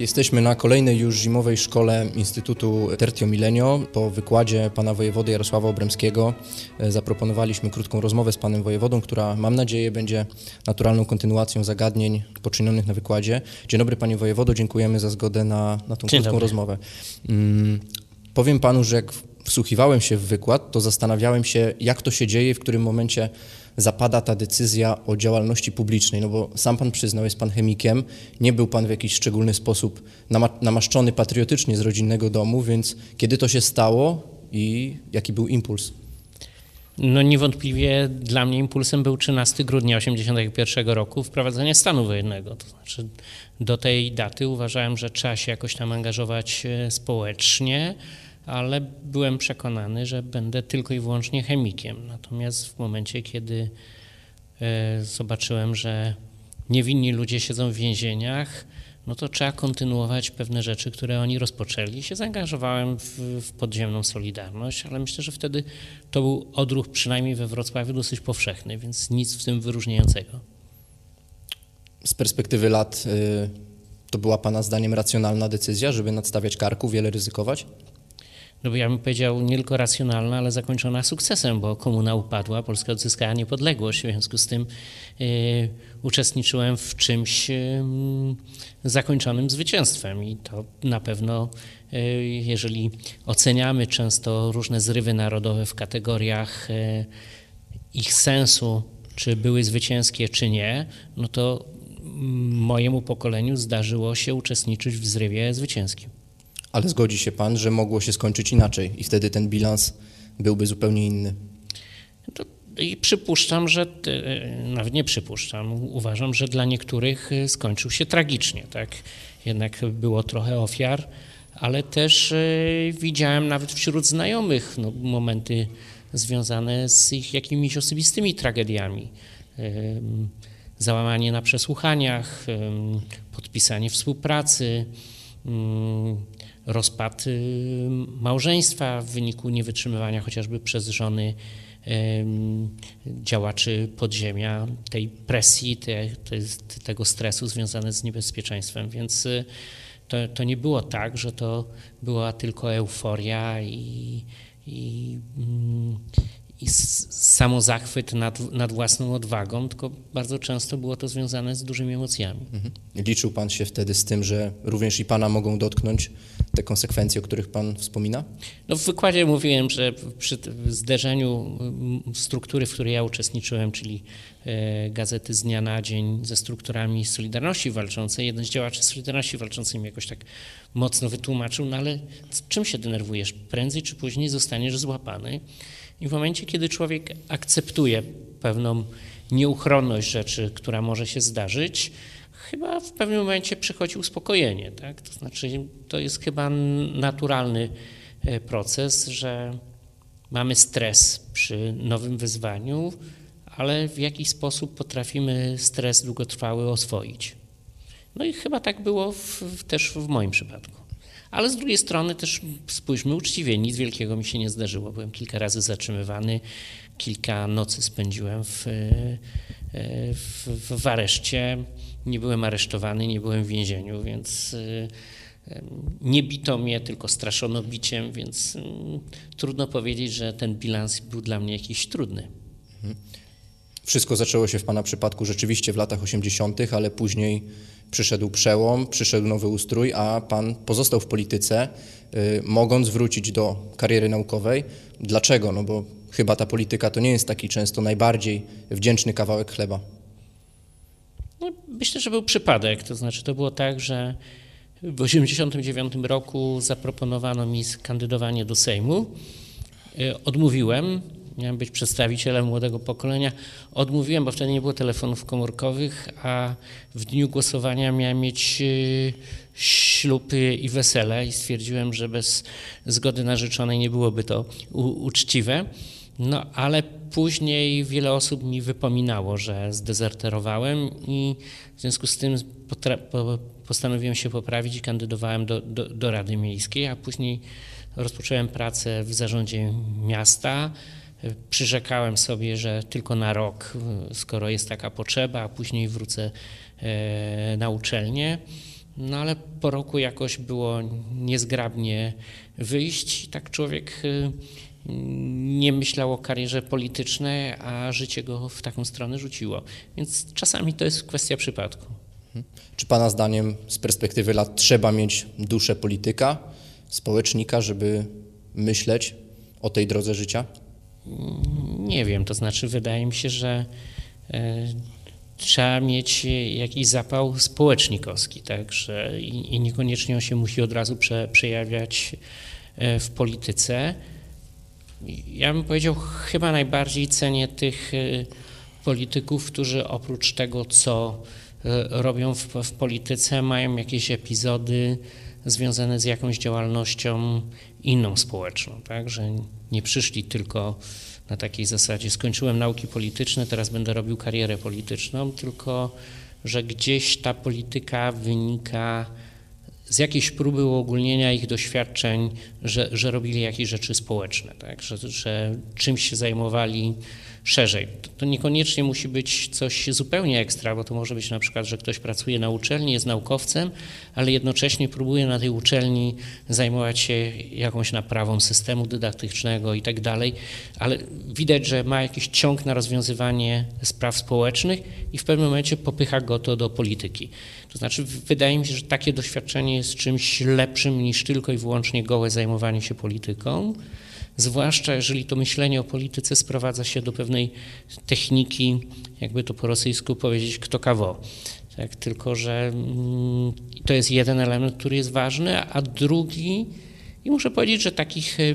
Jesteśmy na kolejnej już zimowej szkole Instytutu Tertio Milenio. Po wykładzie pana wojewody Jarosława Obremskiego e, zaproponowaliśmy krótką rozmowę z panem wojewodą, która mam nadzieję będzie naturalną kontynuacją zagadnień poczynionych na wykładzie. Dzień dobry panie wojewodo, dziękujemy za zgodę na, na tą Dzień krótką dobry. rozmowę. Mm, powiem panu, że jak wsłuchiwałem się w wykład, to zastanawiałem się, jak to się dzieje, w którym momencie zapada ta decyzja o działalności publicznej, no bo sam pan przyznał, jest pan chemikiem, nie był pan w jakiś szczególny sposób nama- namaszczony patriotycznie z rodzinnego domu, więc kiedy to się stało i jaki był impuls? No niewątpliwie dla mnie impulsem był 13 grudnia 1981 roku wprowadzenie stanu wojennego. To znaczy do tej daty uważałem, że trzeba się jakoś tam angażować e, społecznie, ale byłem przekonany, że będę tylko i wyłącznie chemikiem. Natomiast w momencie, kiedy e, zobaczyłem, że niewinni ludzie siedzą w więzieniach, no to trzeba kontynuować pewne rzeczy, które oni rozpoczęli. Się zaangażowałem w, w podziemną Solidarność, ale myślę, że wtedy to był odruch przynajmniej we Wrocławiu dosyć powszechny, więc nic w tym wyróżniającego. Z perspektywy lat y, to była pana zdaniem racjonalna decyzja, żeby nadstawiać karku, wiele ryzykować? No ja bym powiedział nie tylko racjonalna, ale zakończona sukcesem, bo komuna upadła, Polska odzyskała niepodległość, w związku z tym y, uczestniczyłem w czymś y, zakończonym zwycięstwem i to na pewno, y, jeżeli oceniamy często różne zrywy narodowe w kategoriach ich sensu, czy były zwycięskie, czy nie, no to mojemu pokoleniu zdarzyło się uczestniczyć w zrywie zwycięskim. Ale zgodzi się pan, że mogło się skończyć inaczej i wtedy ten bilans byłby zupełnie inny. I przypuszczam, że e, nawet nie przypuszczam, uważam, że dla niektórych e, skończył się tragicznie. Tak? Jednak było trochę ofiar, ale też e, widziałem nawet wśród znajomych no, momenty związane z ich jakimiś osobistymi tragediami. Załamanie na przesłuchaniach, podpisanie współpracy, mm, rozpad małżeństwa w wyniku niewytrzymywania chociażby przez żony działaczy podziemia, tej presji, te, te, tego stresu związane z niebezpieczeństwem. Więc y, to, to nie było tak, że to była tylko euforia i, i, mm, i samozachwyt nad, nad własną odwagą, tylko bardzo często było to związane z dużymi emocjami. Mhm. Liczył pan się wtedy z tym, że również i pana mogą dotknąć te konsekwencje, o których pan wspomina? No w wykładzie mówiłem, że przy zderzeniu struktury, w której ja uczestniczyłem, czyli e, gazety z dnia na dzień ze strukturami Solidarności Walczącej, jeden z działaczy Solidarności Walczącej mi jakoś tak mocno wytłumaczył, no ale czym się denerwujesz? Prędzej czy później zostaniesz złapany. I w momencie, kiedy człowiek akceptuje pewną nieuchronność rzeczy, która może się zdarzyć, chyba w pewnym momencie przychodzi uspokojenie. Tak? To znaczy, to jest chyba naturalny e, proces, że mamy stres przy nowym wyzwaniu, ale w jakiś sposób potrafimy stres długotrwały oswoić. No i chyba tak było w, też w moim przypadku. Ale z drugiej strony też spójrzmy uczciwie, nic wielkiego mi się nie zdarzyło. Byłem kilka razy zatrzymywany, kilka nocy spędziłem w, e, w, w, w areszcie. Nie byłem aresztowany, nie byłem w więzieniu, więc e, e, nie bito mnie, tylko straszono biciem, więc mm, trudno powiedzieć, że ten bilans był dla mnie jakiś trudny. Wszystko zaczęło się w pana przypadku rzeczywiście w latach 80., ale później przyszedł przełom, przyszedł nowy ustrój, a pan pozostał w polityce, y, mogąc wrócić do kariery naukowej. Dlaczego? No bo chyba ta polityka to nie jest taki często najbardziej wdzięczny kawałek chleba. No, myślę, że był przypadek. To znaczy, to było tak, że w 1989 roku zaproponowano mi kandydowanie do Sejmu. Y, Odmówiłem. Miałem być przedstawicielem młodego pokolenia. Odmówiłem, bo wtedy nie było telefonów komórkowych, a w dniu głosowania miałem mieć y, ślub i wesele i stwierdziłem, że bez zgody narzeczonej nie byłoby to uczciwe. No, ale później wiele osób mi wypominało, że zdezerterowałem i w związku z tym postanowiłem się poprawić i kandydowałem do, do, do Rady Miejskiej, a później rozpocząłem pracę w zarządzie miasta. Przyrzekałem sobie, że tylko na rok, skoro jest taka potrzeba, a później wrócę e, na uczelnię. No ale po roku jakoś było niezgrabnie wyjść. Tak człowiek y, nie myślał o karierze politycznej, a życie go w taką stronę rzuciło. Więc czasami to jest kwestia przypadku. Czy Pana zdaniem z perspektywy lat trzeba mieć duszę polityka, społecznika, żeby myśleć o tej drodze życia? Nie wiem, to znaczy wydaje mi się, że e, trzeba mieć jakiś zapał społecznikowski, tak, że i, i niekoniecznie on się musi od razu prze, przejawiać e, w polityce. Ja bym powiedział, chyba najbardziej cenię tych e, polityków, którzy oprócz tego, co robią w, w polityce, mają jakieś epizody związane z jakąś działalnością inną społeczną, tak, że nie przyszli tylko na takiej zasadzie skończyłem nauki polityczne, teraz będę robił karierę polityczną, tylko że gdzieś ta polityka wynika z jakiejś próby uogólnienia ich doświadczeń, że, że robili jakieś rzeczy społeczne, tak? że, że czymś się zajmowali szerzej. To, niekoniecznie musi być coś zupełnie ekstra, bo to może być na przykład, że ktoś pracuje na uczelni, jest naukowcem, ale jednocześnie próbuje na tej uczelni zajmować się jakąś naprawą systemu dydaktycznego i tak dalej, ale widać, że ma jakiś ciąg na rozwiązywanie spraw społecznych i w pewnym momencie popycha go to do polityki. To znaczy, wydaje mi się, że takie doświadczenie jest czymś lepszym niż tylko i wyłącznie gołe zajmowanie się polityką zwłaszcza jeżeli to myślenie o polityce sprowadza się do pewnej techniki, jakby to po rosyjsku powiedzieć, kto kawo. Tak, tylko, że mm, to jest jeden element, który jest ważny, a drugi, i muszę powiedzieć, że takich e,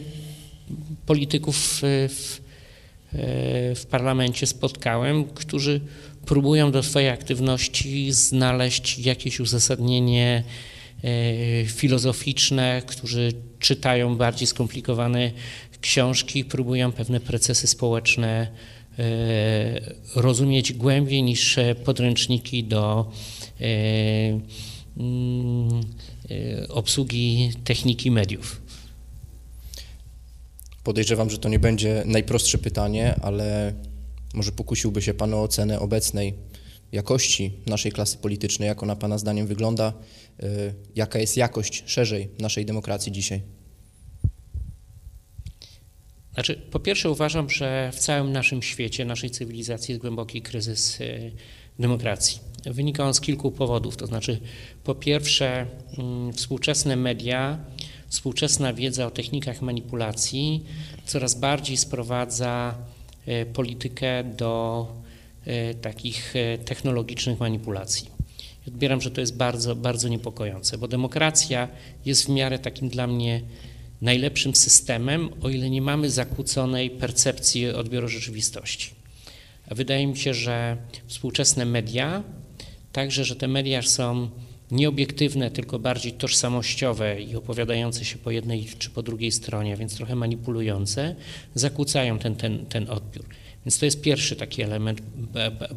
polityków e, w, e, w parlamencie spotkałem, którzy próbują do swojej aktywności znaleźć jakieś uzasadnienie filozoficzne, którzy czytają bardziej skomplikowane książki próbują pewne procesy społeczne e, rozumieć głębiej niż podręczniki do e, mm, e, obsługi techniki mediów. Podejrzewam, że to nie będzie najprostsze pytanie, ale może pokusiłby się Pan o ocenę obecnej jakości naszej klasy politycznej, jak ona Pana zdaniem wygląda, jaka jest jakość szerzej naszej demokracji dzisiaj? Znaczy, po pierwsze uważam, że w całym naszym świecie, naszej cywilizacji jest głęboki kryzys y, demokracji. Wynika on z kilku powodów, to znaczy po pierwsze mm, współczesne media, współczesna wiedza o technikach manipulacji coraz bardziej sprowadza y, politykę do y, takich technologicznych manipulacji. Odbieram, że to jest bardzo, bardzo niepokojące, bo demokracja jest w miarę takim dla mnie najlepszym systemem, o ile nie mamy zakłóconej percepcji odbioru rzeczywistości. A wydaje mi się, że współczesne media, także, że te media są nieobiektywne, tylko bardziej tożsamościowe i opowiadające się po jednej czy po drugiej stronie, więc trochę manipulujące, zakłócają ten, ten, ten odbiór. Więc to jest pierwszy taki element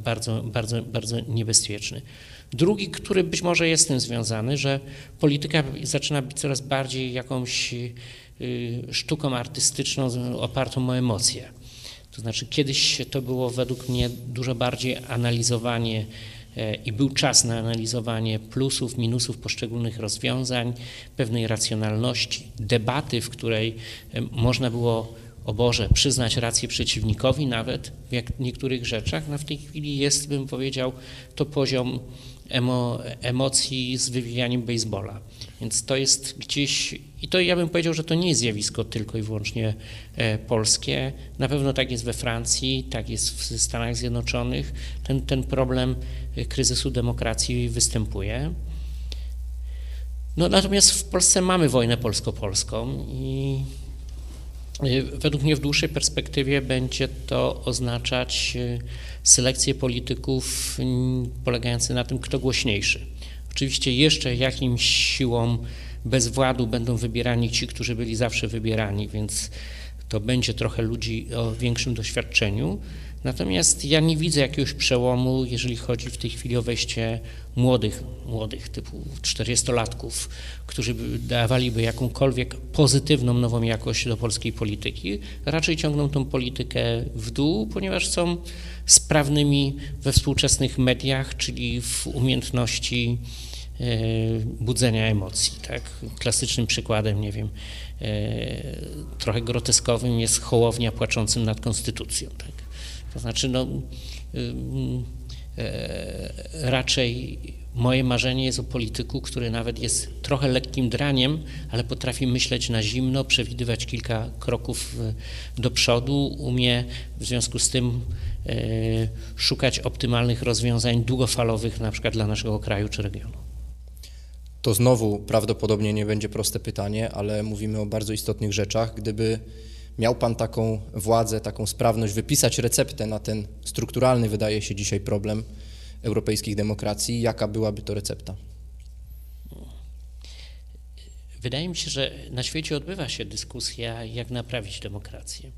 bardzo, bardzo, bardzo niebezpieczny. Drugi, który być może jest z tym związany, że polityka zaczyna być coraz bardziej jakąś y, sztuką artystyczną opartą o emocje. To znaczy kiedyś to było według mnie dużo bardziej analizowanie e, i był czas na analizowanie plusów, minusów poszczególnych rozwiązań, pewnej racjonalności, debaty, w której e, można było o Boże, przyznać rację przeciwnikowi nawet w niektórych rzeczach, no w tej chwili jest, bym powiedział, to poziom emo, emocji z wywijaniem baseballa. Więc to jest gdzieś, i to ja bym powiedział, że to nie jest zjawisko tylko i wyłącznie e, polskie. Na pewno tak jest we Francji, tak jest w Stanach Zjednoczonych. Ten, ten problem e, kryzysu demokracji występuje. No, natomiast w Polsce mamy wojnę polsko-polską i według mnie w dłuższej perspektywie będzie to oznaczać selekcję polityków polegające na tym, kto głośniejszy. Oczywiście jeszcze jakimś siłą bezwładu będą wybierani ci, którzy byli zawsze wybierani, więc to będzie trochę ludzi o większym doświadczeniu. Natomiast ja nie widzę jakiegoś przełomu, jeżeli chodzi w tej chwili o wejście młodych, młodych typu 40-latków, którzy dawaliby jakąkolwiek pozytywną nową jakość do polskiej polityki. Raczej ciągną tą politykę w dół, ponieważ są sprawnymi we współczesnych mediach, czyli w umiejętności budzenia emocji. Tak? Klasycznym przykładem, nie wiem, trochę groteskowym jest Hołownia płaczącym nad konstytucją. Tak? To znaczy, no, raczej moje marzenie jest o polityku, który nawet jest trochę lekkim draniem, ale potrafi myśleć na zimno, przewidywać kilka kroków do przodu, umie w związku z tym szukać optymalnych rozwiązań długofalowych, na przykład dla naszego kraju czy regionu. To znowu prawdopodobnie nie będzie proste pytanie, ale mówimy o bardzo istotnych rzeczach. Gdyby miał Pan taką władzę, taką sprawność, wypisać receptę na ten strukturalny, wydaje się dzisiaj, problem europejskich demokracji, jaka byłaby to recepta? Wydaje mi się, że na świecie odbywa się dyskusja, jak naprawić demokrację.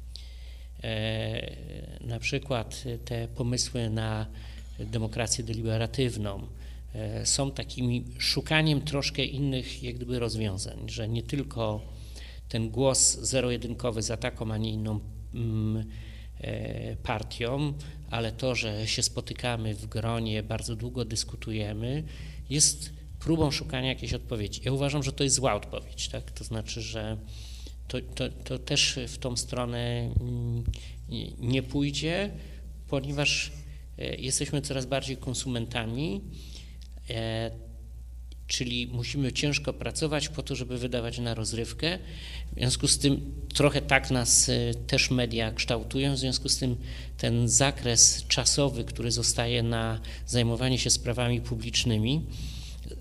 E, na przykład te pomysły na demokrację deliberatywną e, są takim szukaniem troszkę innych jak gdyby rozwiązań, że nie tylko ten głos zero-jedynkowy za taką, a nie inną mm, e, partią, ale to, że się spotykamy w gronie, bardzo długo dyskutujemy, jest próbą szukania jakiejś odpowiedzi. Ja uważam, że to jest zła odpowiedź, tak? To znaczy, że to, to, to też w tą stronę mm, nie pójdzie, ponieważ e, jesteśmy coraz bardziej konsumentami, e, czyli musimy ciężko pracować po to, żeby wydawać na rozrywkę. W związku z tym trochę tak nas e, też media kształtują, w związku z tym ten zakres czasowy, który zostaje na zajmowanie się sprawami publicznymi,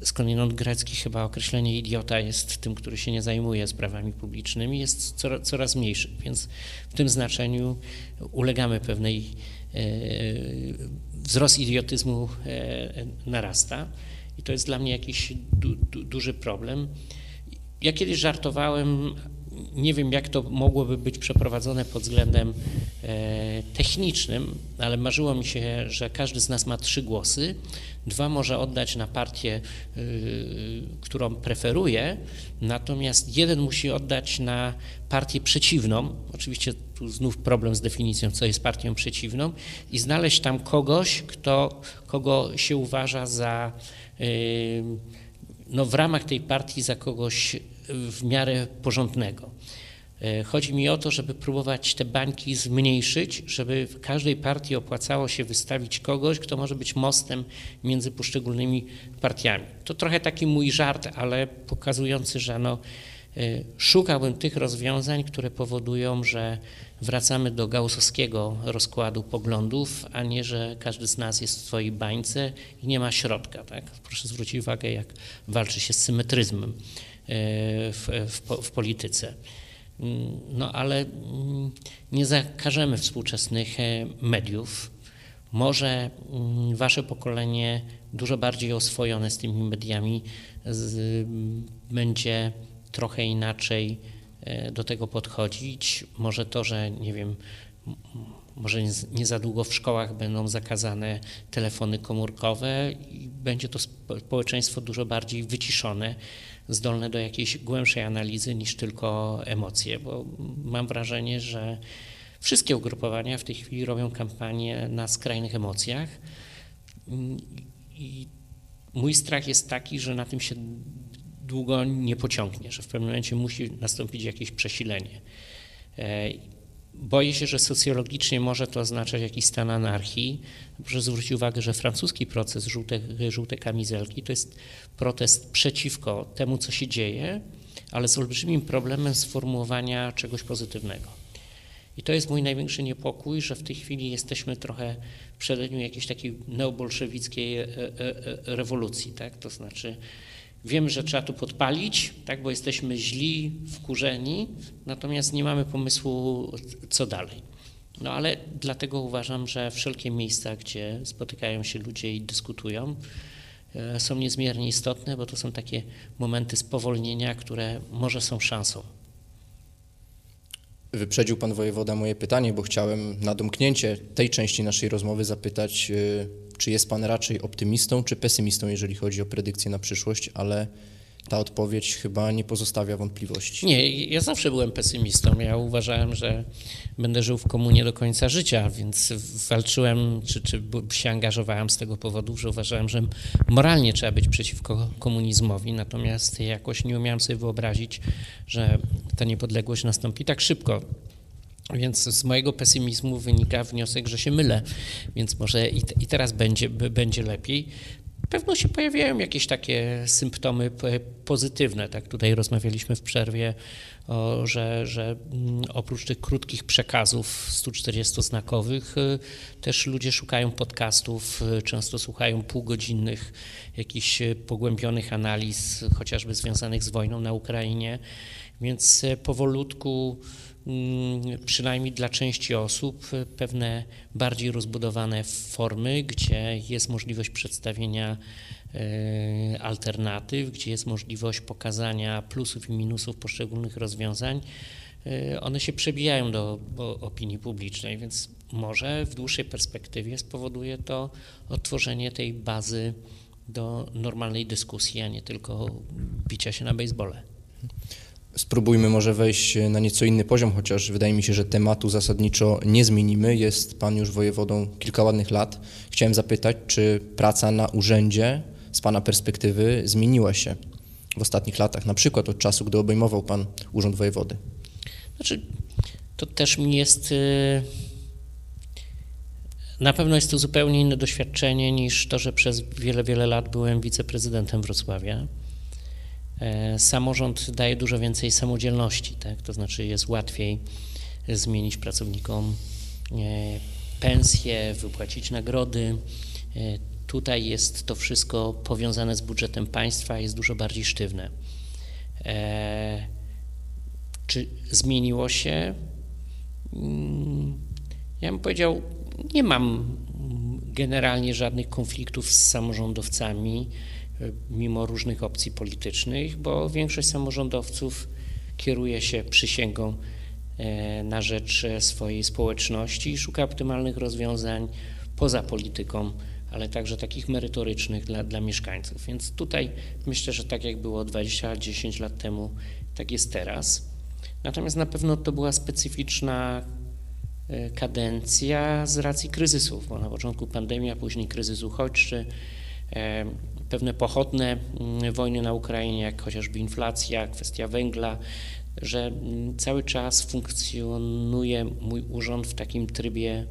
skądinąd grecki chyba określenie idiota jest tym, który się nie zajmuje sprawami publicznymi, jest coraz, coraz mniejszy, więc w tym znaczeniu ulegamy pewnej, e, wzrost idiotyzmu e, narasta i to jest dla mnie jakiś du, du, duży problem. Ja kiedyś żartowałem, nie wiem jak to mogłoby być przeprowadzone pod względem e, technicznym, ale marzyło mi się, że każdy z nas ma trzy głosy. Dwa może oddać na partię, y, którą preferuje, natomiast jeden musi oddać na partię przeciwną. Oczywiście tu znów problem z definicją, co jest partią przeciwną, i znaleźć tam kogoś, kto, kogo się uważa za no, w ramach tej partii za kogoś w miarę porządnego. E, chodzi mi o to, żeby próbować te bańki zmniejszyć, żeby w każdej partii opłacało się wystawić kogoś, kto może być mostem między poszczególnymi partiami. To trochę taki mój żart, ale pokazujący, że no, szukałbym tych rozwiązań, które powodują, że wracamy do gaussowskiego rozkładu poglądów, a nie, że każdy z nas jest w swojej bańce i nie ma środka. Tak? Proszę zwrócić uwagę, jak walczy się z symetryzmem e, w, w, w polityce. No ale mm, nie zakażemy współczesnych e, mediów. Może mm, wasze pokolenie dużo bardziej oswojone z tymi mediami z, będzie trochę inaczej e, do tego podchodzić. Może to, że nie wiem, może nie za długo w szkołach będą zakazane telefony komórkowe i będzie to społeczeństwo dużo bardziej wyciszone zdolne do jakiejś głębszej analizy niż tylko emocje, bo mam wrażenie, że wszystkie ugrupowania w tej chwili robią kampanię na skrajnych emocjach i mój strach jest taki, że na tym się długo nie pociągnie, że w pewnym momencie musi nastąpić jakieś przesilenie. E, Boję się, że socjologicznie może to oznaczać jakiś stan anarchii. Proszę zwrócić uwagę, że francuski proces żółte, żółte kamizelki to jest protest przeciwko temu, co się dzieje, ale z olbrzymim problemem sformułowania czegoś pozytywnego. I to jest mój największy niepokój, że w tej chwili jesteśmy trochę w przededniu jakiejś takiej neobolszewickiej e, e, rewolucji, tak? To znaczy Wiemy, że trzeba tu podpalić, tak, bo jesteśmy źli, wkurzeni, natomiast nie mamy pomysłu, co dalej. No ale dlatego uważam, że wszelkie miejsca, gdzie spotykają się ludzie i dyskutują, e, są niezmiernie istotne, bo to są takie momenty spowolnienia, które może są szansą. Wyprzedził pan wojewoda moje pytanie, bo chciałem na domknięcie tej części naszej rozmowy zapytać, y, czy jest pan raczej optymistą czy pesymistą, jeżeli chodzi o predykcję na przyszłość, ale ta odpowiedź chyba nie pozostawia wątpliwości. Nie, ja zawsze byłem pesymistą. Ja uważałem, że będę żył w komunie do końca życia, więc walczyłem, czy, czy się angażowałem z tego powodu, że uważałem, że moralnie trzeba być przeciwko komunizmowi, natomiast jakoś nie umiałem sobie wyobrazić, że ta niepodległość nastąpi tak szybko. Więc z mojego pesymizmu wynika wniosek, że się mylę, więc może i, i teraz będzie, będzie lepiej. Pewno się pojawiają jakieś takie symptomy pozytywne. Tak tutaj rozmawialiśmy w przerwie, o, że, że mm, oprócz tych krótkich przekazów 140-znakowych y, też ludzie szukają podcastów, y, często słuchają półgodzinnych jakichś pogłębionych analiz, chociażby związanych z wojną na Ukrainie. Więc y, powolutku Mm, przynajmniej dla części osób, pewne bardziej rozbudowane formy, gdzie jest możliwość przedstawienia e, alternatyw, gdzie jest możliwość pokazania plusów i minusów poszczególnych rozwiązań, e, one się przebijają do opinii publicznej, więc może w dłuższej perspektywie spowoduje to otworzenie tej bazy do normalnej dyskusji, a nie tylko bicia się na basebole. Spróbujmy może wejść na nieco inny poziom, chociaż wydaje mi się, że tematu zasadniczo nie zmienimy. Jest Pan już wojewodą kilka ładnych lat. Chciałem zapytać, czy praca na urzędzie z Pana perspektywy zmieniła się w ostatnich latach, na przykład od czasu, gdy obejmował Pan urząd wojewody? Znaczy, to też mi jest. Y, na pewno jest to zupełnie inne doświadczenie niż to, że przez wiele, wiele lat byłem wiceprezydentem Wrocławia. E, samorząd daje dużo więcej samodzielności, tak? to znaczy jest łatwiej zmienić pracownikom e, pensje, wypłacić nagrody. E, tutaj jest to wszystko powiązane z budżetem państwa, jest dużo bardziej sztywne. Czy zmieniło się? Mm, ja bym powiedział, nie mam generalnie żadnych konfliktów z samorządowcami mimo różnych opcji politycznych, bo większość samorządowców kieruje się przysięgą e, na rzecz swojej społeczności i szuka optymalnych rozwiązań poza polityką, ale także takich merytorycznych dla, dla mieszkańców. Więc tutaj myślę, że tak jak było 20-10 lat temu, tak jest teraz. Natomiast na pewno to była specyficzna e, kadencja z racji kryzysów, bo na początku pandemia, później kryzys uchodźczy, e, pewne pochodne mm, wojny na Ukrainie, jak chociażby inflacja, kwestia węgla, że mm, cały czas funkcjonuje mój urząd w takim trybie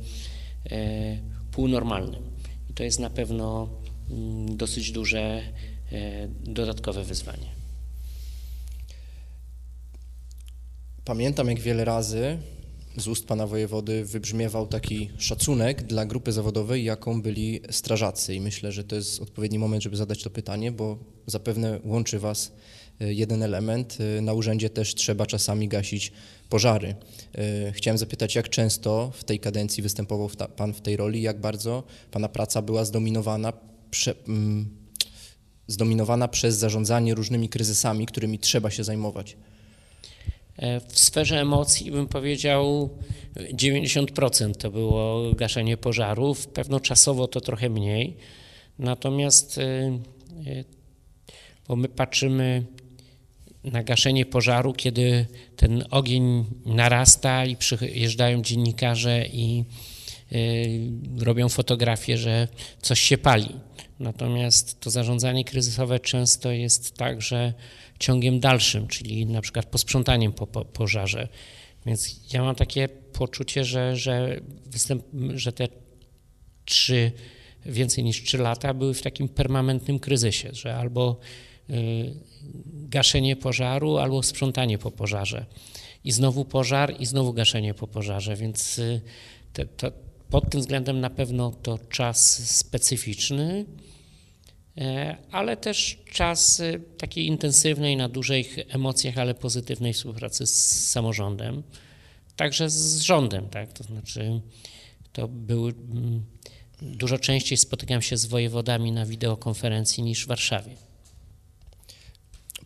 e, półnormalnym. I to jest na pewno mm, dosyć duże e, dodatkowe wyzwanie. Pamiętam, jak wiele razy z ust pana wojewody wybrzmiewał taki szacunek dla grupy zawodowej, jaką byli strażacy. I myślę, że to jest odpowiedni moment, żeby zadać to pytanie, bo zapewne łączy was e, jeden element. E, na urzędzie też trzeba czasami gasić pożary. E, chciałem zapytać, jak często w tej kadencji występował pan w tej roli, jak bardzo pana praca była zdominowana, prze, mm, zdominowana przez zarządzanie różnymi kryzysami, którymi trzeba się zajmować. E, w sferze emocji bym powiedział 90% to było gaszenie pożarów, pewno czasowo to trochę mniej. Natomiast e, e, bo my patrzymy na gaszenie pożaru, kiedy ten ogień narasta i przyjeżdżają dziennikarze i robią fotografie, że coś się pali. Natomiast to zarządzanie kryzysowe często jest tak, że ciągiem dalszym, czyli na przykład posprzątaniem po, po pożarze. Więc ja mam takie poczucie, że, że, występ, że te trzy, więcej niż trzy lata były w takim permanentnym kryzysie, że albo y, gaszenie pożaru, albo sprzątanie po pożarze. I znowu pożar, i znowu gaszenie po pożarze, więc y, te, to, pod tym względem na pewno to czas specyficzny. E, ale też czas takiej intensywnej, na dużych emocjach, ale pozytywnej współpracy z samorządem, także z rządem, tak, to znaczy to były, mm, dużo częściej spotykam się z wojewodami na wideokonferencji niż w Warszawie.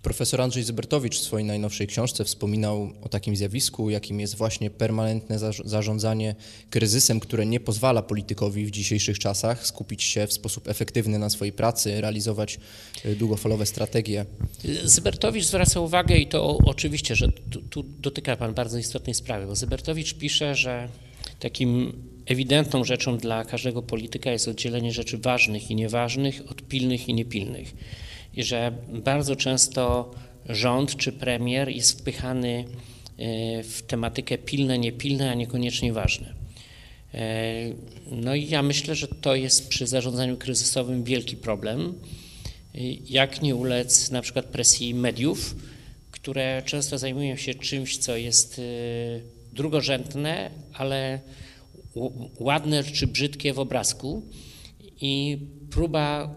Profesor Andrzej Zybertowicz w swojej najnowszej książce wspominał o takim zjawisku, jakim jest właśnie permanentne zarządzanie kryzysem, które nie pozwala politykowi w dzisiejszych czasach skupić się w sposób efektywny na swojej pracy, realizować y, długofalowe strategie. Zybertowicz zwraca uwagę i to oczywiście, że tu, tu dotyka Pan bardzo istotnej sprawy, bo Zybertowicz pisze, że takim ewidentną rzeczą dla każdego polityka jest oddzielenie rzeczy ważnych i nieważnych od pilnych i niepilnych i że bardzo często rząd czy premier jest wpychany e, w tematykę pilne, niepilne, a niekoniecznie ważne. E, no i ja myślę, że to jest przy zarządzaniu kryzysowym wielki problem. Jak nie ulec na przykład presji mediów, które często zajmują się czymś, co jest e, drugorzędne, ale ładne czy brzydkie w obrazku i próba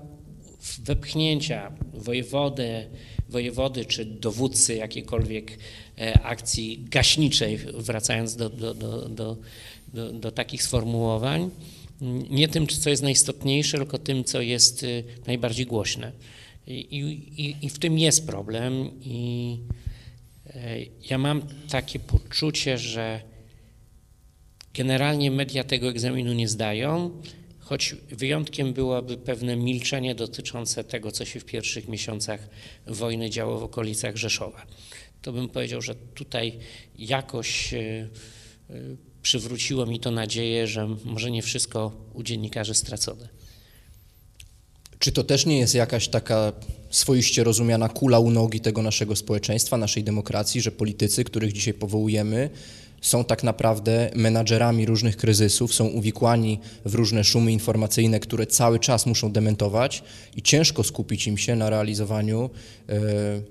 wepchnięcia wojewody, wojewody czy dowódcy jakiejkolwiek e, akcji gaśniczej, wracając do, do, do, do, do, takich sformułowań, nie tym, co jest najistotniejsze, tylko tym, co jest y, najbardziej głośne. I, i, i w tym jest problem i e, ja mam takie poczucie, że generalnie media tego egzaminu nie zdają, choć wyjątkiem byłoby pewne milczenie dotyczące tego, co się w pierwszych miesiącach wojny działo w okolicach Rzeszowa. To bym powiedział, że tutaj jakoś e, e, przywróciło mi to nadzieję, że może nie wszystko u dziennikarzy stracone. Czy to też nie jest jakaś taka swoiście rozumiana kula u nogi tego naszego społeczeństwa, naszej demokracji, że politycy, których dzisiaj powołujemy, są tak naprawdę menadżerami różnych kryzysów, są uwikłani w różne szumy informacyjne, które cały czas muszą dementować i ciężko skupić im się na realizowaniu e,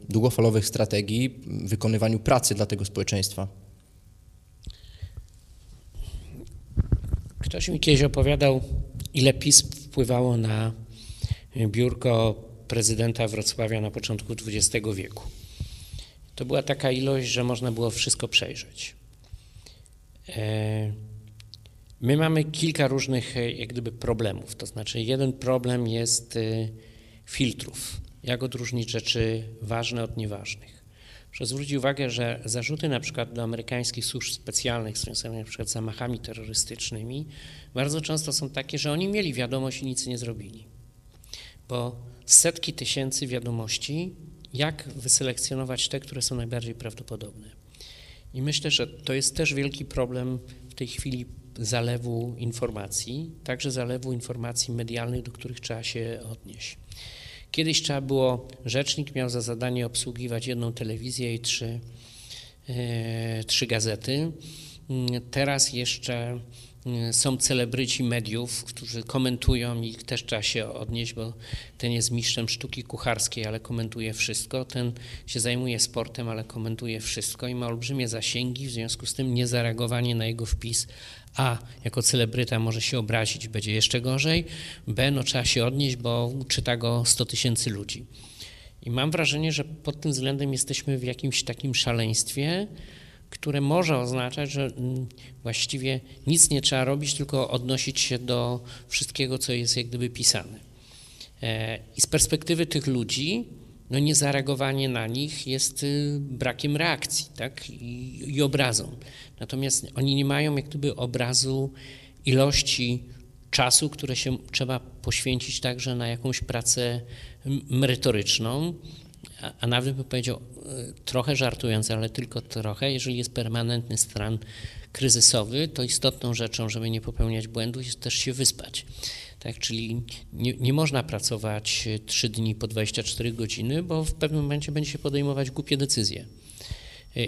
długofalowych strategii, wykonywaniu pracy dla tego społeczeństwa. Ktoś mi kiedyś opowiadał, ile PiS wpływało na biurko prezydenta Wrocławia na początku XX wieku. To była taka ilość, że można było wszystko przejrzeć. E, my mamy kilka różnych e, jak gdyby problemów. To znaczy, jeden problem jest e, filtrów. Jak odróżnić rzeczy ważne od nieważnych. Proszę zwrócić uwagę, że zarzuty na przykład do amerykańskich służb specjalnych związane na przykład z zamachami terrorystycznymi bardzo często są takie, że oni mieli wiadomość i nic nie zrobili. Bo setki tysięcy wiadomości, jak wyselekcjonować te, które są najbardziej prawdopodobne. I myślę, że to jest też wielki problem w tej chwili zalewu informacji, także zalewu informacji medialnych, do których trzeba się odnieść. Kiedyś trzeba było, rzecznik miał za zadanie obsługiwać jedną telewizję i trzy, e, trzy gazety. Teraz jeszcze są celebryci mediów, którzy komentują i też trzeba się odnieść, bo ten jest mistrzem sztuki kucharskiej, ale komentuje wszystko. Ten się zajmuje sportem, ale komentuje wszystko i ma olbrzymie zasięgi, w związku z tym niezareagowanie na jego wpis a jako celebryta może się obrazić, będzie jeszcze gorzej, b no trzeba się odnieść, bo czyta go 100 tysięcy ludzi. I mam wrażenie, że pod tym względem jesteśmy w jakimś takim szaleństwie, które może oznaczać, że mm, właściwie nic nie trzeba robić, tylko odnosić się do wszystkiego, co jest jak gdyby pisane. E, I z perspektywy tych ludzi, no niezareagowanie na nich jest y, brakiem reakcji tak? I, i obrazą. Natomiast oni nie mają jak gdyby obrazu ilości czasu, które się trzeba poświęcić także na jakąś pracę merytoryczną, a, nawet bym powiedział trochę żartując, ale tylko trochę, jeżeli jest permanentny stan kryzysowy, to istotną rzeczą, żeby nie popełniać błędów, jest też się wyspać. Tak, czyli nie, nie można pracować 3 dni po 24 godziny, bo w pewnym momencie będzie się podejmować głupie decyzje.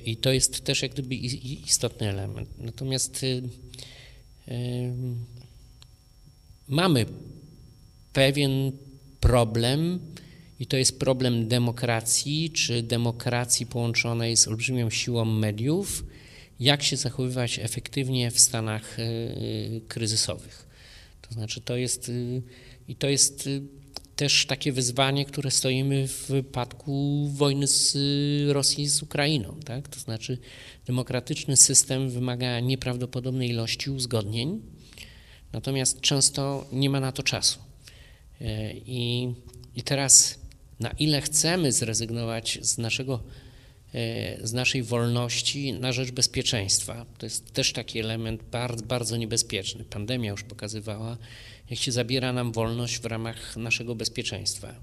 I to jest też jak gdyby istotny element. Natomiast mamy pewien problem i to jest problem demokracji, czy demokracji połączonej z olbrzymią siłą mediów, jak się zachowywać efektywnie w stanach y, kryzysowych. To znaczy, to jest, y, i to jest też takie wyzwanie, które stoimy w wypadku wojny z Rosji z Ukrainą. Tak? To znaczy, demokratyczny system wymaga nieprawdopodobnej ilości uzgodnień, natomiast często nie ma na to czasu. I, i teraz na ile chcemy zrezygnować z, naszego, z naszej wolności na rzecz bezpieczeństwa. To jest też taki element bardzo, bardzo niebezpieczny. Pandemia już pokazywała, jak się zabiera nam wolność w ramach naszego bezpieczeństwa.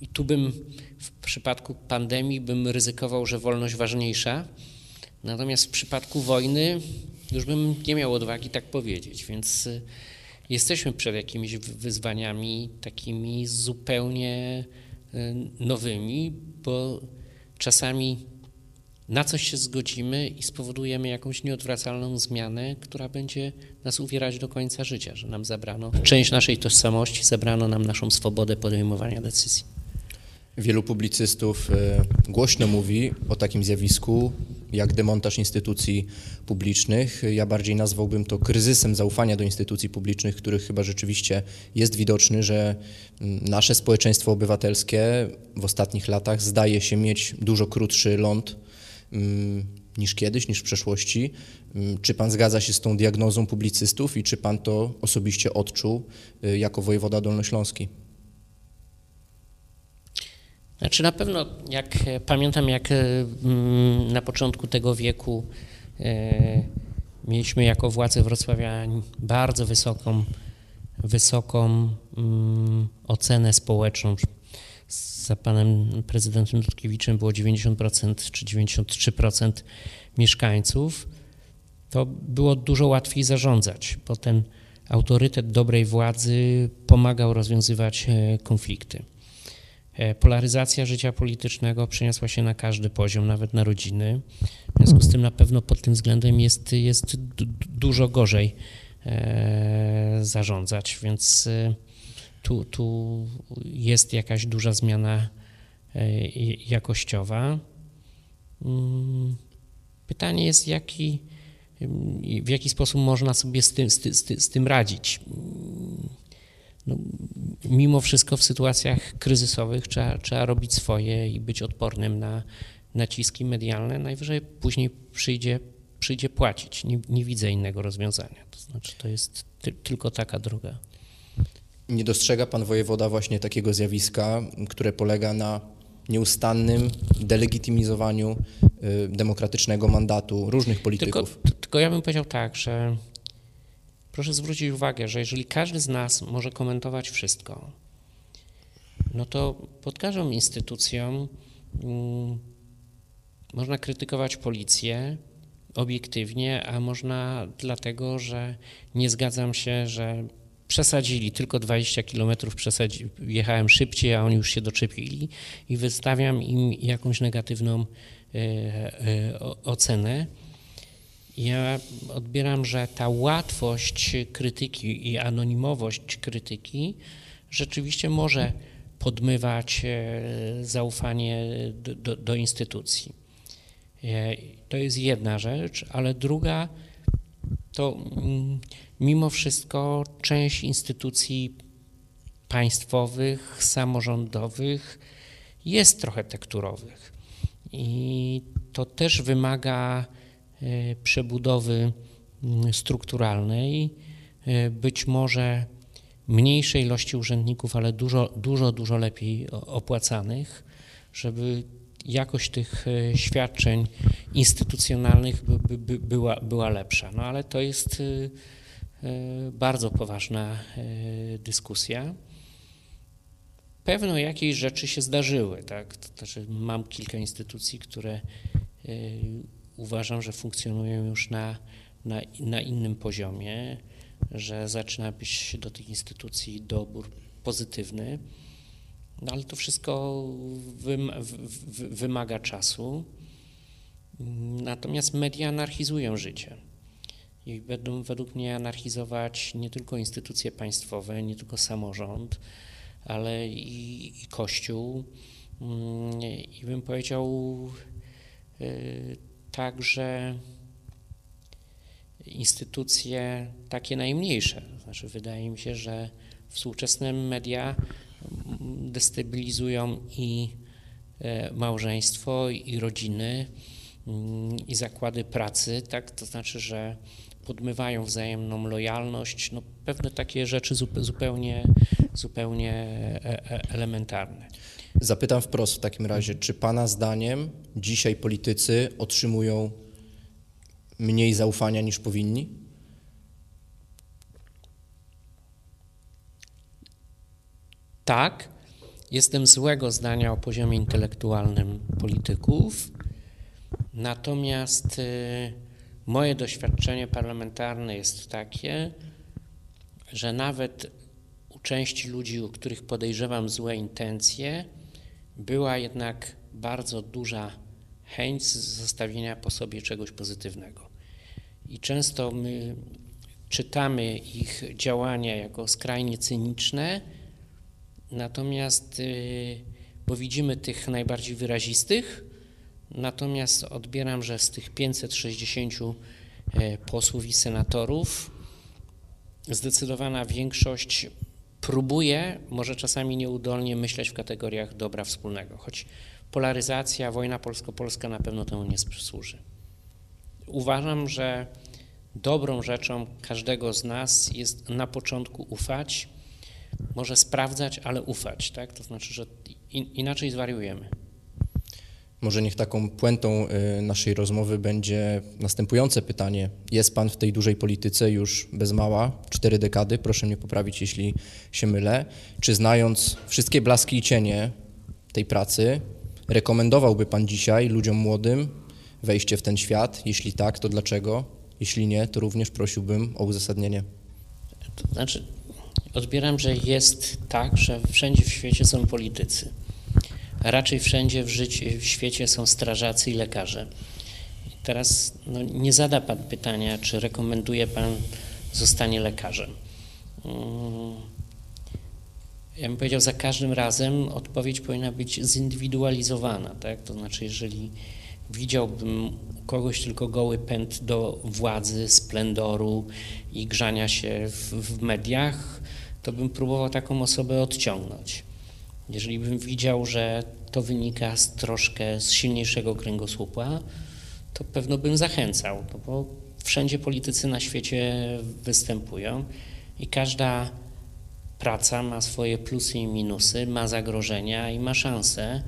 I tu bym w przypadku pandemii bym ryzykował, że wolność ważniejsza, natomiast w przypadku wojny już bym nie miał odwagi tak powiedzieć, więc jesteśmy przed jakimiś wyzwaniami takimi zupełnie nowymi, bo czasami na coś się zgodzimy i spowodujemy jakąś nieodwracalną zmianę, która będzie nas uwierać do końca życia, że nam zabrano część naszej tożsamości, zabrano nam naszą swobodę podejmowania decyzji. Wielu publicystów e, głośno mówi o takim zjawisku jak demontaż instytucji publicznych. Ja bardziej nazwałbym to kryzysem zaufania do instytucji publicznych, który chyba rzeczywiście jest widoczny, że nasze społeczeństwo obywatelskie w ostatnich latach zdaje się mieć dużo krótszy ląd niż kiedyś, niż w przeszłości. Czy pan zgadza się z tą diagnozą publicystów i czy pan to osobiście odczuł e, jako wojewoda dolnośląski? Znaczy na pewno, jak pamiętam, jak mm, na początku tego wieku e, mieliśmy jako władze Wrocławia bardzo wysoką, wysoką mm, ocenę społeczną. Za panem prezydentem Dudkiewiczem było 90% czy 93% mieszkańców. To było dużo łatwiej zarządzać, bo ten autorytet dobrej władzy pomagał rozwiązywać e, konflikty. E, polaryzacja życia politycznego przeniosła się na każdy poziom, nawet na rodziny. W związku z tym na pewno pod tym względem jest, jest dużo gorzej e, zarządzać, więc e, tu, tu jest jakaś duża zmiana jakościowa. Mm, pytanie jest, jaki, w jaki sposób można sobie z tym, z, z, z tym radzić no, mimo wszystko w sytuacjach kryzysowych trzeba, trzeba robić swoje i być odpornym na naciski medialne. Najwyżej później przyjdzie, przyjdzie płacić. Nie, nie widzę innego rozwiązania. To znaczy, to jest ty, tylko taka droga. Nie dostrzega pan wojewoda właśnie takiego zjawiska, które polega na nieustannym delegitymizowaniu y, demokratycznego mandatu różnych polityków? Tylko, tylko ja bym powiedział tak, że proszę zwrócić uwagę, że jeżeli każdy z nas może komentować wszystko, no to pod każdą instytucją um, można krytykować policję obiektywnie, a można dlatego, że nie zgadzam się, że przesadzili, tylko 20 km przesadzi, jechałem szybciej, a oni już się doczepili i wystawiam im jakąś negatywną e, e, ocenę. Ja odbieram, że ta łatwość krytyki i anonimowość krytyki rzeczywiście może podmywać e, zaufanie do, do, do instytucji. E, to jest jedna rzecz, ale druga to mm, mimo wszystko część instytucji państwowych, samorządowych jest trochę tekturowych. I to też wymaga przebudowy mm, strukturalnej, e, być może mniejszej ilości urzędników, ale dużo, dużo, dużo lepiej opłacanych, żeby jakość tych e, świadczeń instytucjonalnych by, by, była, była lepsza. No ale to jest bardzo poważna dyskusja. Pewno jakieś rzeczy się zdarzyły, tak? To znaczy mam kilka instytucji, które uważam, że funkcjonują już na, na, na innym poziomie, że zaczyna być do tych instytucji dobór pozytywny, no ale to wszystko wym, w, wymaga czasu. Natomiast media anarchizują życie i będą według mnie anarchizować nie tylko instytucje państwowe, nie tylko samorząd, ale i, i Kościół. Mm, I bym powiedział, y, także instytucje takie najmniejsze. Znaczy, wydaje mi się, że współczesne media destabilizują i e, małżeństwo, i rodziny, mm, i zakłady pracy, tak? To znaczy, że podmywają wzajemną lojalność, no pewne takie rzeczy zupełnie, zupełnie e, e, elementarne. Zapytam wprost w takim razie, czy Pana zdaniem dzisiaj politycy otrzymują mniej zaufania niż powinni? Tak, jestem złego zdania o poziomie intelektualnym polityków, natomiast y, moje doświadczenie parlamentarne jest takie, że nawet u części ludzi, u których podejrzewam złe intencje, była jednak bardzo duża chęć zostawienia po sobie czegoś pozytywnego. I często my czytamy ich działania jako skrajnie cyniczne, natomiast, y, bo widzimy tych najbardziej wyrazistych, natomiast odbieram, że z tych 560 e, posłów i senatorów zdecydowana większość próbuje, może czasami nieudolnie, myśleć w kategoriach dobra wspólnego, choć polaryzacja, wojna polsko-polska na pewno temu nie służy. Uważam, że dobrą rzeczą każdego z nas jest na początku ufać, może sprawdzać, ale ufać, tak? To znaczy, że inaczej zwariujemy. Może niech taką puentą y, naszej rozmowy będzie następujące pytanie. Jest Pan w tej dużej polityce już bez mała, cztery dekady, proszę mnie poprawić, jeśli się mylę. Czy znając wszystkie blaski i cienie tej pracy, rekomendowałby Pan dzisiaj ludziom młodym wejście w ten świat? Jeśli tak, to dlaczego? Jeśli nie, to również prosiłbym o uzasadnienie. To znaczy, odbieram, że jest tak, że wszędzie w świecie są politycy raczej wszędzie w, życiu, w świecie są strażacy i lekarze. teraz no, nie zada Pan pytania, czy rekomenduje Pan zostanie lekarzem. Ja bym powiedział, za każdym razem odpowiedź powinna być zindywidualizowana, tak? To znaczy, jeżeli widziałbym kogoś tylko goły pęd do władzy, splendoru i grzania się w, w mediach, to bym próbował taką osobę odciągnąć. Jeżeli bym widział, że to wynika z troszkę z silniejszego kręgosłupa, to pewno bym zachęcał, no bo wszędzie politycy na świecie występują i każda praca ma swoje plusy i minusy, ma zagrożenia i ma szanse,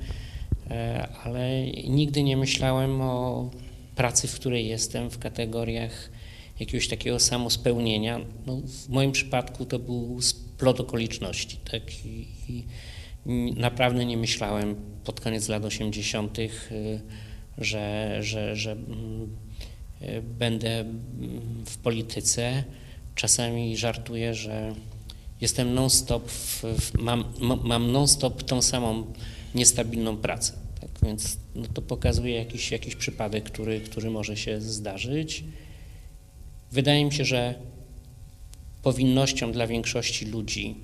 e, ale nigdy nie myślałem o pracy, w której jestem w kategoriach jakiegoś takiego samospełnienia. No, w moim przypadku to był splot okoliczności. Tak? I, i Naprawdę nie myślałem pod koniec lat 80., y, że, że, że mm, y, będę mm, w polityce. Czasami żartuję, że jestem non-stop, mam, mam non-stop tą samą niestabilną pracę. Tak więc no to pokazuje jakiś, jakiś przypadek, który, który może się zdarzyć. Wydaje mi się, że powinnością dla większości ludzi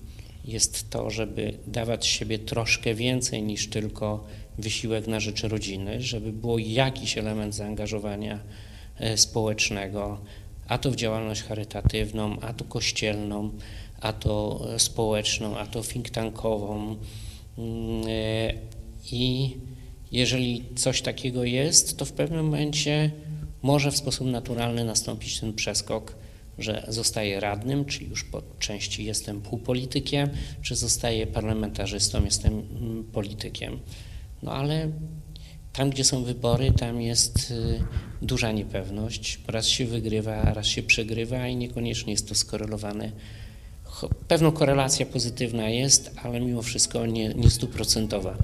jest to, żeby dawać siebie troszkę więcej niż tylko wysiłek na rzecz rodziny, żeby było jakiś element zaangażowania e, społecznego, a to w działalność charytatywną, a to kościelną, a to społeczną, a to think tankową. Mm, e, I jeżeli coś takiego jest, to w pewnym momencie może w sposób naturalny nastąpić ten przeskok że zostaję radnym, czyli już po części jestem półpolitykiem, czy zostaję parlamentarzystą, jestem mm, politykiem. No ale tam, gdzie są wybory, tam jest y, duża niepewność. Raz się wygrywa, raz się przegrywa i niekoniecznie jest to skorelowane. Pewną korelacja pozytywna jest, ale mimo wszystko nie, nie stuprocentowa,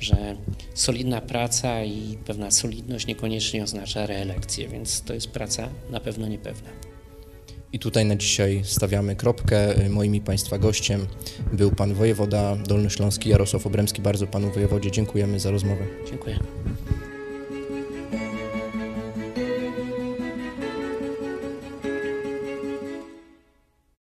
że solidna praca i pewna solidność niekoniecznie oznacza reelekcję, więc to jest praca na pewno niepewna. I tutaj na dzisiaj stawiamy kropkę. Moim i Państwa gościem był Pan Wojewoda Dolnośląski Jarosław Obremski. Bardzo Panu Wojewodzie dziękujemy za rozmowę. Dziękuję.